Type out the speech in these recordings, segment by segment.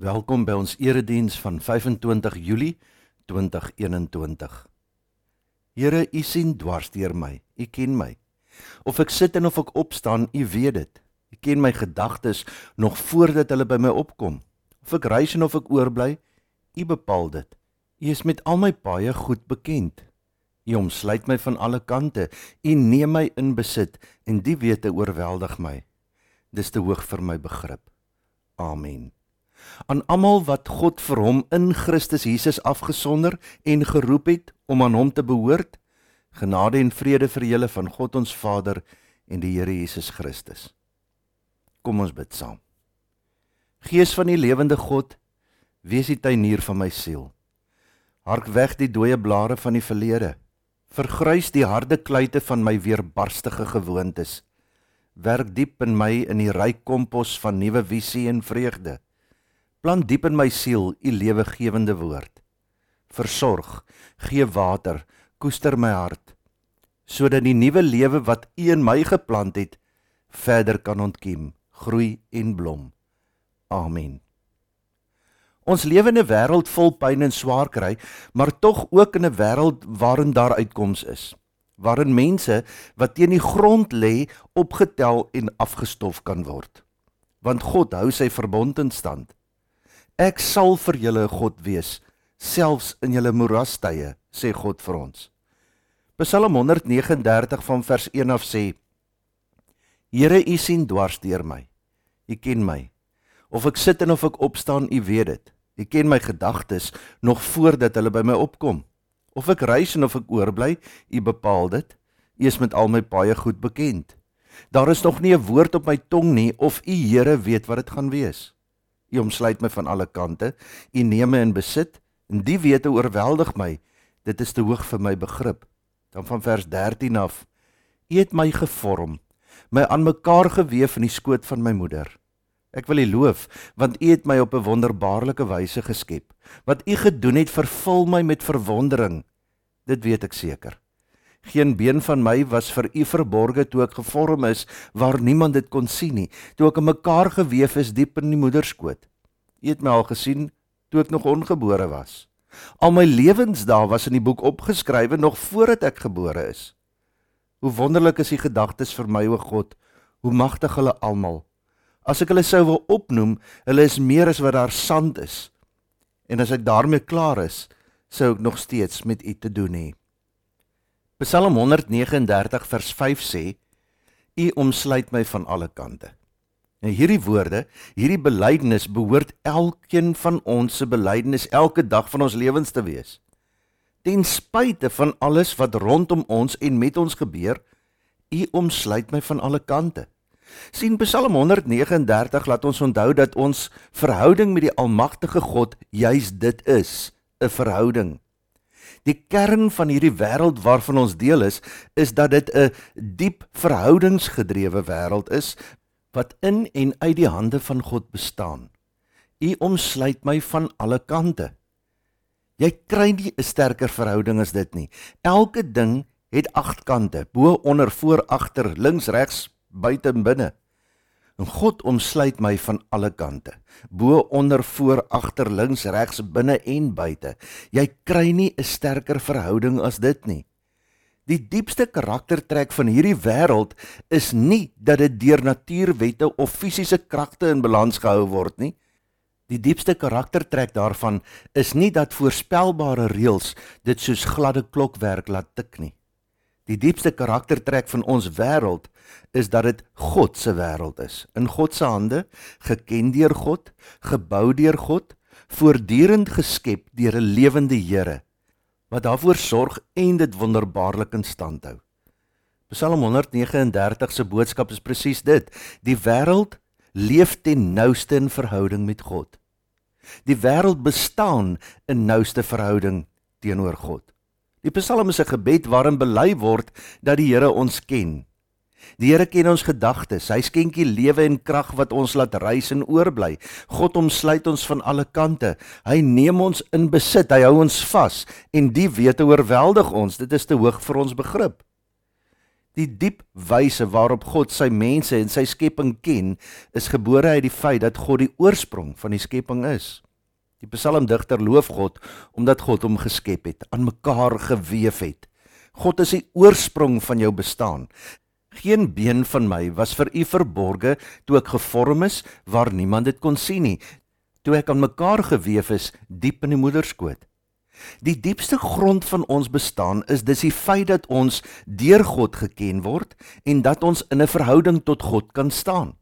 Welkom by ons erediens van 25 Julie 2021. Here, U sien dwars deur my. U ken my. Of ek sit en of ek opstaan, U weet dit. U ken my gedagtes nog voordat hulle by my opkom. Of ek reis en of ek oorbly, U bepaal dit. U is met al my paaie goed bekend. U omsluit my van alle kante. U neem my in besit en die wete oorweldig my. Dis te hoog vir my begrip. Amen aan almal wat God vir hom in Christus Jesus afgesonder en geroep het om aan hom te behoort. Genade en vrede vir julle van God ons Vader en die Here Jesus Christus. Kom ons bid saam. Gees van die lewende God, wees die tuinier van my siel. Hark weg die dooie blare van die verlede. Vergrys die harde kluite van my weerbarstige gewoontes. Werk diep in my in die ryk kompos van nuwe visie en vreugde. Plant diep in my siel u lewegewende woord. Versorg, gee water, koester my hart sodat die nuwe lewe wat u in my geplant het verder kan ontkiem, groei en blom. Amen. Ons lewe in 'n wêreld vol pyn en swaar kry, maar tog ook in 'n wêreld waarin daar uitkoms is, waarin mense wat teen die grond lê opgetel en afgestof kan word. Want God hou sy verbond in stand. Ek sal vir julle 'n God wees, selfs in julle moerastye, sê God vir ons. Psalm 139 van vers 1 af sê: Here, U sien dwars deur my. U ken my. Of ek sit en of ek opstaan, U weet dit. U ken my gedagtes nog voordat hulle by my opkom. Of ek reis en of ek oorbly, U bepaal dit. U is met al my paaie goed bekend. Daar is nog nie 'n woord op my tong nie of U Here weet wat dit gaan wees. U omsluit my van alle kante. U neem my in besit en die wete oorweldig my. Dit is te hoog vir my begrip. Dan van vers 13 af. U het my gevorm, my aan mekaar gewewe in die skoot van my moeder. Ek wil U loof want U het my op 'n wonderbaarlike wyse geskep. Wat U gedoen het, vervul my met verwondering. Dit weet ek seker. Geen been van my was vir u verborge toe ek gevorm is waar niemand dit kon sien nie, toe ek in mekaar gewewe is diep in die moederskoot. U het my al gesien toe ek nog ongebore was. Al my lewensdae was in die boek opgeskrywe nog voordat ek gebore is. Hoe wonderlik is u gedagtes vir my o God, hoe magtig hulle almal. As ek hulle sou wil opnoem, hulle is meer as wat daar sand is. En as ek daarmee klaar is, sou ek nog steeds met u te doen hê. Psalm 139 vers 5 sê: U omsluit my van alle kante. En hierdie woorde, hierdie belydenis behoort elkeen van ons se belydenis elke dag van ons lewens te wees. Ten spyte van alles wat rondom ons en met ons gebeur, U omsluit my van alle kante. sien Psalm 139 laat ons onthou dat ons verhouding met die almagtige God juis dit is, 'n verhouding. Die kern van hierdie wêreld waarvan ons deel is, is dat dit 'n diep verhoudingsgedrewe wêreld is wat in en uit die hande van God bestaan. U omsluit my van alle kante. Jy kry nie 'n sterker verhouding as dit nie. Elke ding het agt kante: bo, onder, voor, agter, links, regs, buite en binne. En God omsluit my van alle kante. Bo, onder, voor, agter, links, regs, binne en buite. Jy kry nie 'n sterker verhouding as dit nie. Die diepste karaktertrek van hierdie wêreld is nie dat dit deur natuurwette of fisiese kragte in balans gehou word nie. Die diepste karaktertrek daarvan is nie dat voorspelbare reëls dit soos gladde klokwerk laat tik nie. Die diepste karaktertrek van ons wêreld is dat dit God se wêreld is. In God se hande, geken deur God, gebou deur God, voortdurend geskep deur 'n lewende Here wat daarvoor sorg en dit wonderbaarlik in stand hou. Psalm 139 se boodskap is presies dit. Die wêreld leef ten nouste in verhouding met God. Die wêreld bestaan in nouste verhouding teenoor God. Die Psalm is 'n gebed waarin bely word dat die Here ons ken. Die Here ken ons gedagtes. Hy skenk die lewe en krag wat ons laat reis en oorbly. God omsluit ons van alle kante. Hy neem ons in besit. Hy hou ons vas en die wete oorweldig ons. Dit is te hoog vir ons begrip. Die diep wyse waarop God sy mense en sy skepping ken, is gebore uit die feit dat God die oorsprong van die skepping is. Die psalmdigter loof God omdat God hom geskep het, aan mekaar gewewe het. God is die oorsprong van jou bestaan. Geen been van my was vir u verborge toe ek gevorm is waar niemand dit kon sien nie, toe ek aan mekaar gewewe is diep in die moederskoot. Die diepste grond van ons bestaan is dis die feit dat ons deur God geken word en dat ons in 'n verhouding tot God kan staan.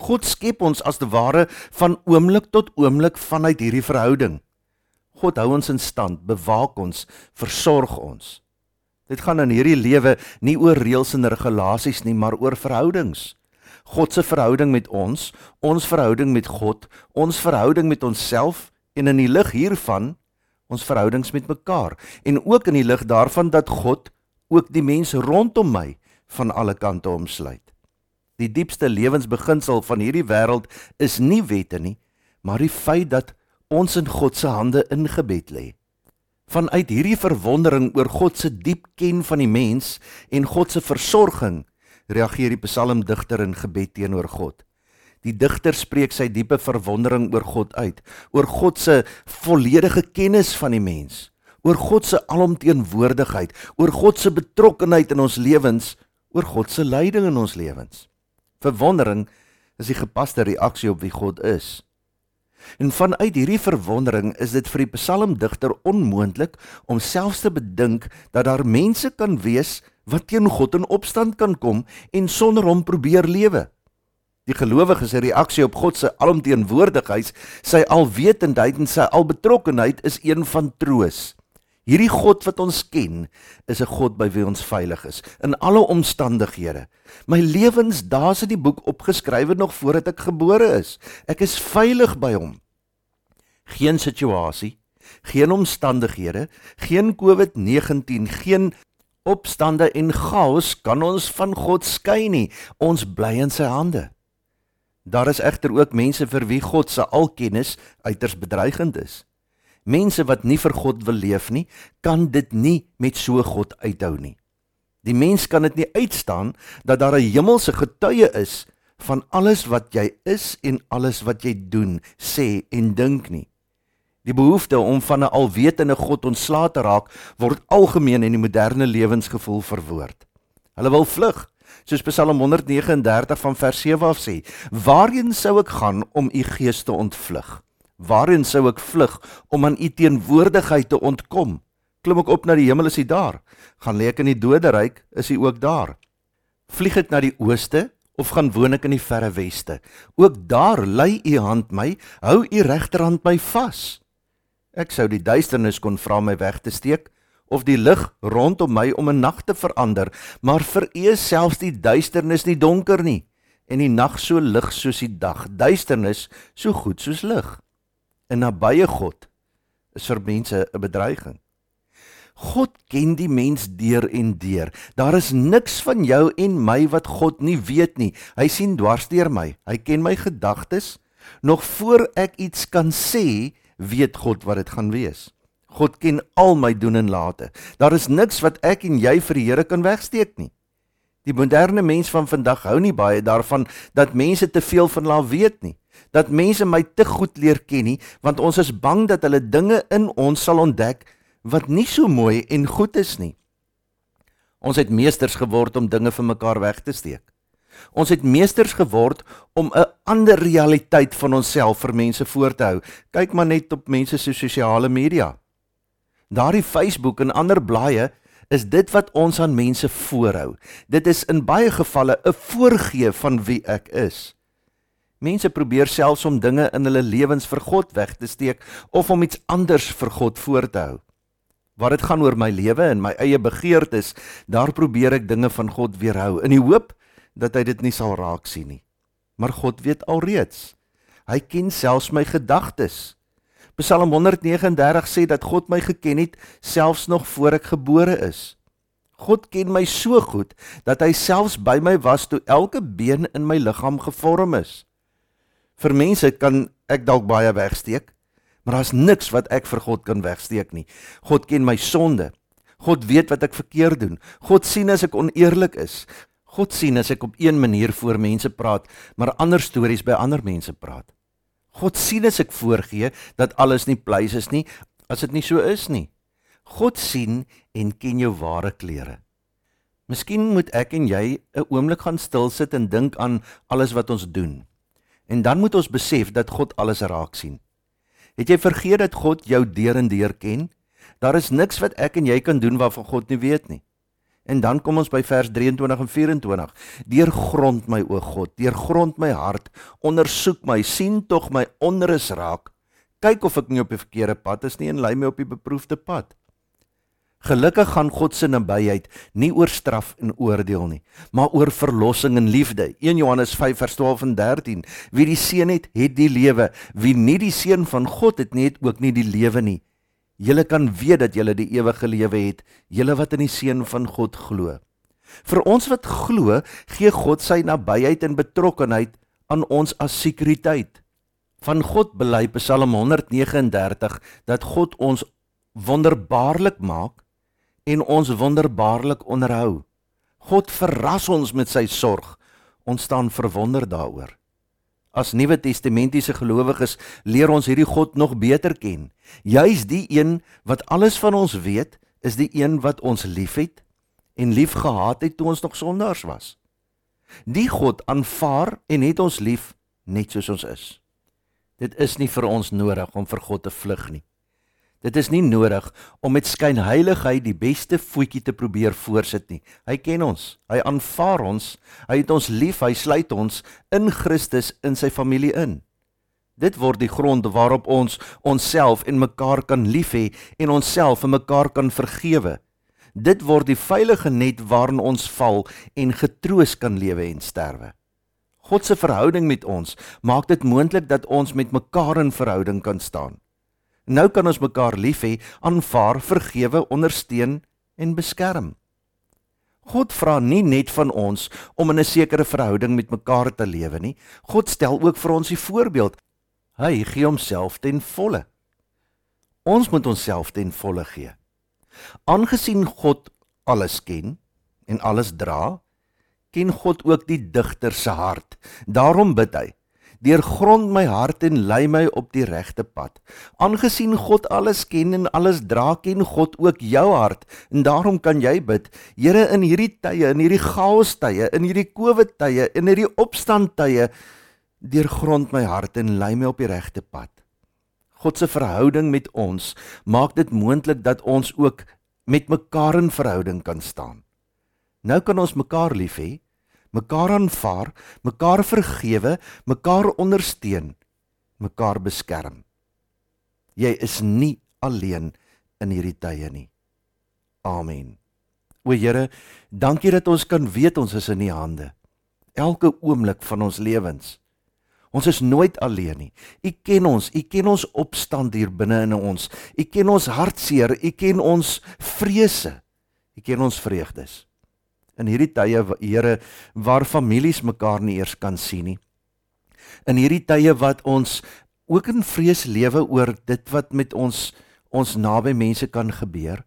God skep ons as te ware van oomblik tot oomblik vanuit hierdie verhouding. God hou ons in stand, bewaak ons, versorg ons. Dit gaan in hierdie lewe nie oor reëls en regulasies nie, maar oor verhoudings. God se verhouding met ons, ons verhouding met God, ons verhouding met onsself en in die lig hiervan ons verhoudings met mekaar en ook in die lig daarvan dat God ook die mense rondom my van alle kante omsluit. Die diepste lewensbeginsel van hierdie wêreld is nie wette nie, maar die feit dat ons in God se hande ingebed lê. Vanuit hierdie verwondering oor God se diep ken van die mens en God se versorging, reageer die psalmdigter in gebed teenoor God. Die digter spreek sy diepe verwondering oor God uit, oor God se volledige kennis van die mens, oor God se alomteenwoordigheid, oor God se betrokkenheid in ons lewens, oor God se leiding in ons lewens. Verwondering is die gepaste reaksie op wie God is. En vanuit hierdie verwondering is dit vir die psalmdigter onmoontlik om selfs te bedink dat daar mense kan wees wat teen God in opstand kan kom en sonder hom probeer lewe. Die gelowige se reaksie op God se alomteenwoordigheid, sy alwetendheid en sy albetrokkenheid is een van troos. Hierdie God wat ons ken, is 'n God by wie ons veilig is in alle omstandighede. My lewensdae is in die boek opgeskrywe nog voordat ek gebore is. Ek is veilig by hom. Geen situasie, geen omstandighede, geen COVID-19, geen opstande en chaos kan ons van God skei nie. Ons bly in sy hande. Daar is egter ook mense vir wie God se alkennis uiters bedreigend is. Mense wat nie vir God wil leef nie, kan dit nie met so God uithou nie. Die mens kan dit nie uitstaan dat daar 'n hemelse getuie is van alles wat jy is en alles wat jy doen, sê en dink nie. Die behoefte om van 'n alwetende God ontslae te raak, word algemeen in die moderne lewensgevoel verwoord. Hulle wil vlug, soos Psalm 139 van vers 7 af sê: "Waarheen sou ek gaan om u gees te ontvlug?" Waarheen sou ek vlug om aan u teenwoordigheid te ontkom? Klim ek op na die hemel is hy daar? Gaan lê ek in die doderyk is hy ook daar? Vlieg ek na die ooste of gaan woon ek in die verre weste? Ook daar lê u hand my, hou u regterhand my vas. Ek sou die duisternis kon vra my weg te steek of die lig rondom my om 'n nag te verander, maar vir u selfs die duisternis nie donker nie en die nag so lig soos die dag, duisternis so goed soos lig. 'n nabye God is vir mense 'n bedreiging. God ken die mens deur en deur. Daar is niks van jou en my wat God nie weet nie. Hy sien dwars deur my. Hy ken my gedagtes. Nog voor ek iets kan sê, weet God wat dit gaan wees. God ken al my doen en late. Daar is niks wat ek en jy vir die Here kan wegsteek nie. Die moderne mens van vandag hou nie baie daarvan dat mense te veel van hulle weet nie dat mense my te goed leer ken nie, want ons is bang dat hulle dinge in ons sal ontdek wat nie so mooi en goed is nie. Ons het meesters geword om dinge vir mekaar weg te steek. Ons het meesters geword om 'n ander realiteit van onsself vir mense voor te hou. Kyk maar net op mense se sosiale media. Daardie Facebook en ander blaaie is dit wat ons aan mense voorhou. Dit is in baie gevalle 'n voorgee van wie ek is. Mense probeer selfs om dinge in hulle lewens vir God weg te steek of om iets anders vir God voor te hou. Waar dit gaan oor my lewe en my eie begeertes, daar probeer ek dinge van God weerhou in die hoop dat hy dit nie sal raak sien nie. Maar God weet alreeds. Hy ken selfs my gedagtes. Psalm 139 sê dat God my geken het selfs nog voor ek gebore is. God ken my so goed dat hy selfs by my was toe elke been in my liggaam gevorm is. Vir mense kan ek dalk baie wegsteek, maar daar's niks wat ek vir God kan wegsteek nie. God ken my sonde. God weet wat ek verkeerd doen. God sien as ek oneerlik is. God sien as ek op een manier voor mense praat, maar ander stories by ander mense praat. God sien as ek voorgee dat alles nie pleis is nie, as dit nie so is nie. God sien en ken jou ware klere. Miskien moet ek en jy 'n oomblik gaan stil sit en dink aan alles wat ons doen. En dan moet ons besef dat God alles raak sien. Het jy vergeet dat God jou deur en deur ken? Daar is niks wat ek en jy kan doen waarvan God nie weet nie. En dan kom ons by vers 23 en 24. Deurgrond my o God, deurgrond my hart, ondersoek my, sien tog my onrus raak. Kyk of ek nie op die verkeerde pad is nie en lei my op die beproefde pad. Gelukkig gaan God se nabyheid nie oor straf en oordeel nie, maar oor verlossing en liefde. 1 Johannes 5:12 en 13. Wie die seun het, het die lewe. Wie nie die seun van God het nie, het ook nie die lewe nie. Julle kan weet dat julle die ewige lewe het, julle wat in die seun van God glo. Vir ons wat glo, gee God sy nabyheid en betrokkenheid aan ons as sekuriteit. Van God bely Psalm 139 dat God ons wonderbaarlik maak en ons wonderbaarlik onderhou. God verras ons met sy sorg. Ons staan verwonder daaroor. As Nuwe Testamentiese gelowiges leer ons hierdie God nog beter ken. Juis die een wat alles van ons weet, is die een wat ons liefhet en liefgehad het toe ons nog sondaars was. Die God aanvaar en het ons lief net soos ons is. Dit is nie vir ons nodig om vir God te vlug nie. Dit is nie nodig om met skynheiligheid die beste voetjie te probeer voorsit nie. Hy ken ons. Hy aanvaar ons. Hy het ons lief. Hy sluit ons in Christus in sy familie in. Dit word die grond waarop ons onsself en mekaar kan lief hê en onsself en mekaar kan vergewe. Dit word die veilige net waarin ons val en getroos kan lewe en sterwe. God se verhouding met ons maak dit moontlik dat ons met mekaar in verhouding kan staan. Nou kan ons mekaar lief hê, aanvaar, vergewe, ondersteun en beskerm. God vra nie net van ons om in 'n sekere verhouding met mekaar te lewe nie. God stel ook vir ons die voorbeeld. Hy gee homself ten volle. Ons moet onsself ten volle gee. Aangesien God alles ken en alles dra, ken God ook die digter se hart. Daarom bid hy: Deurgrond my hart en lei my op die regte pad. Aangesien God alles ken en alles dra, ken God ook jou hart. En daarom kan jy bid, Here, in hierdie tye, in hierdie chaos tye, in hierdie COVID tye, in hierdie opstand tye, deurgrond my hart en lei my op die regte pad. God se verhouding met ons maak dit moontlik dat ons ook met mekaar in verhouding kan staan. Nou kan ons mekaar lief hê mekaar aanvaar, mekaar vergewe, mekaar ondersteun, mekaar beskerm. Jy is nie alleen in hierdie tye nie. Amen. O Here, dankie dat ons kan weet ons is in U hande. Elke oomblik van ons lewens. Ons is nooit alleen nie. U ken ons, U ken ons opstand hier binne in ons. U ken ons hartseer, U ken ons vrese. U ken ons vreugdes in hierdie tye Here waar families mekaar nie eers kan sien nie. In hierdie tye wat ons ook in vrees lewe oor dit wat met ons ons naby mense kan gebeur.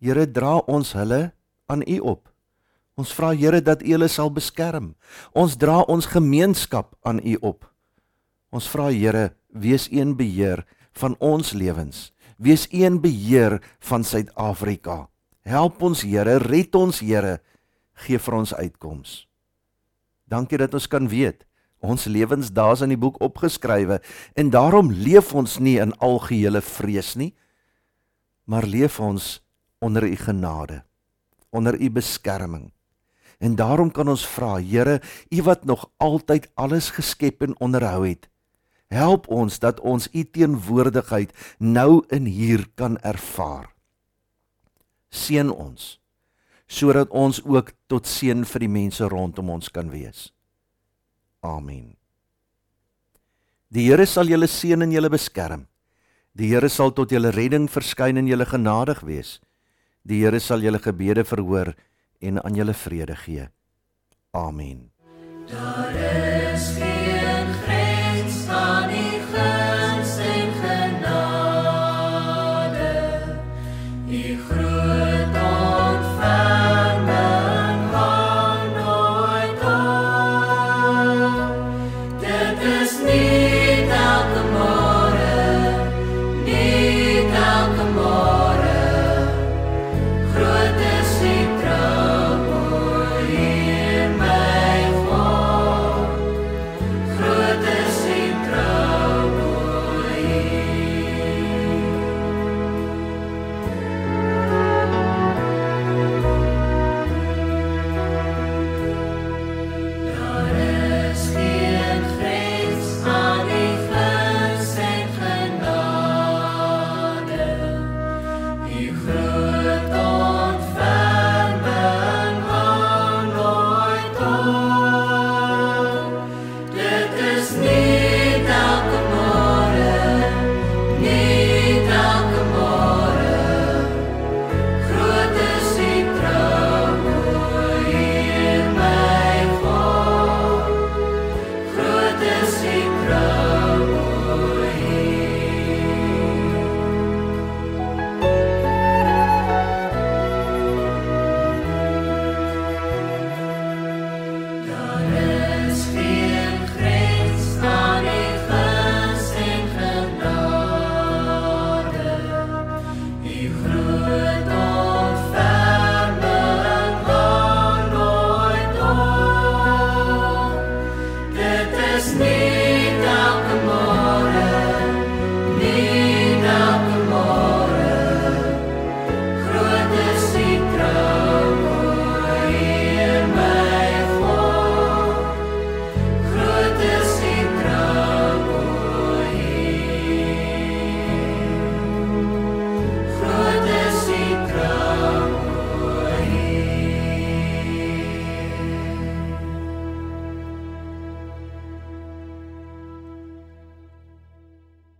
Here dra ons hulle aan U op. Ons vra Here dat U hulle sal beskerm. Ons dra ons gemeenskap aan U op. Ons vra Here, wees een beheer van ons lewens. Wees een beheer van Suid-Afrika. Help ons Here, red ons Here gee vir ons uitkoms. Dankie dat ons kan weet ons lewens daar's in die boek opgeskrywe en daarom leef ons nie in algehele vrees nie maar leef ons onder u genade onder u beskerming. En daarom kan ons vra Here u wat nog altyd alles geskep en onderhou het help ons dat ons u teenwoordigheid nou in hier kan ervaar. Seën ons sodat ons ook tot seën vir die mense rondom ons kan wees. Amen. Die Here sal julle seën en julle beskerm. Die Here sal tot julle redding verskyn en julle genadig wees. Die Here sal julle gebede verhoor en aan julle vrede gee. Amen. Daar is geen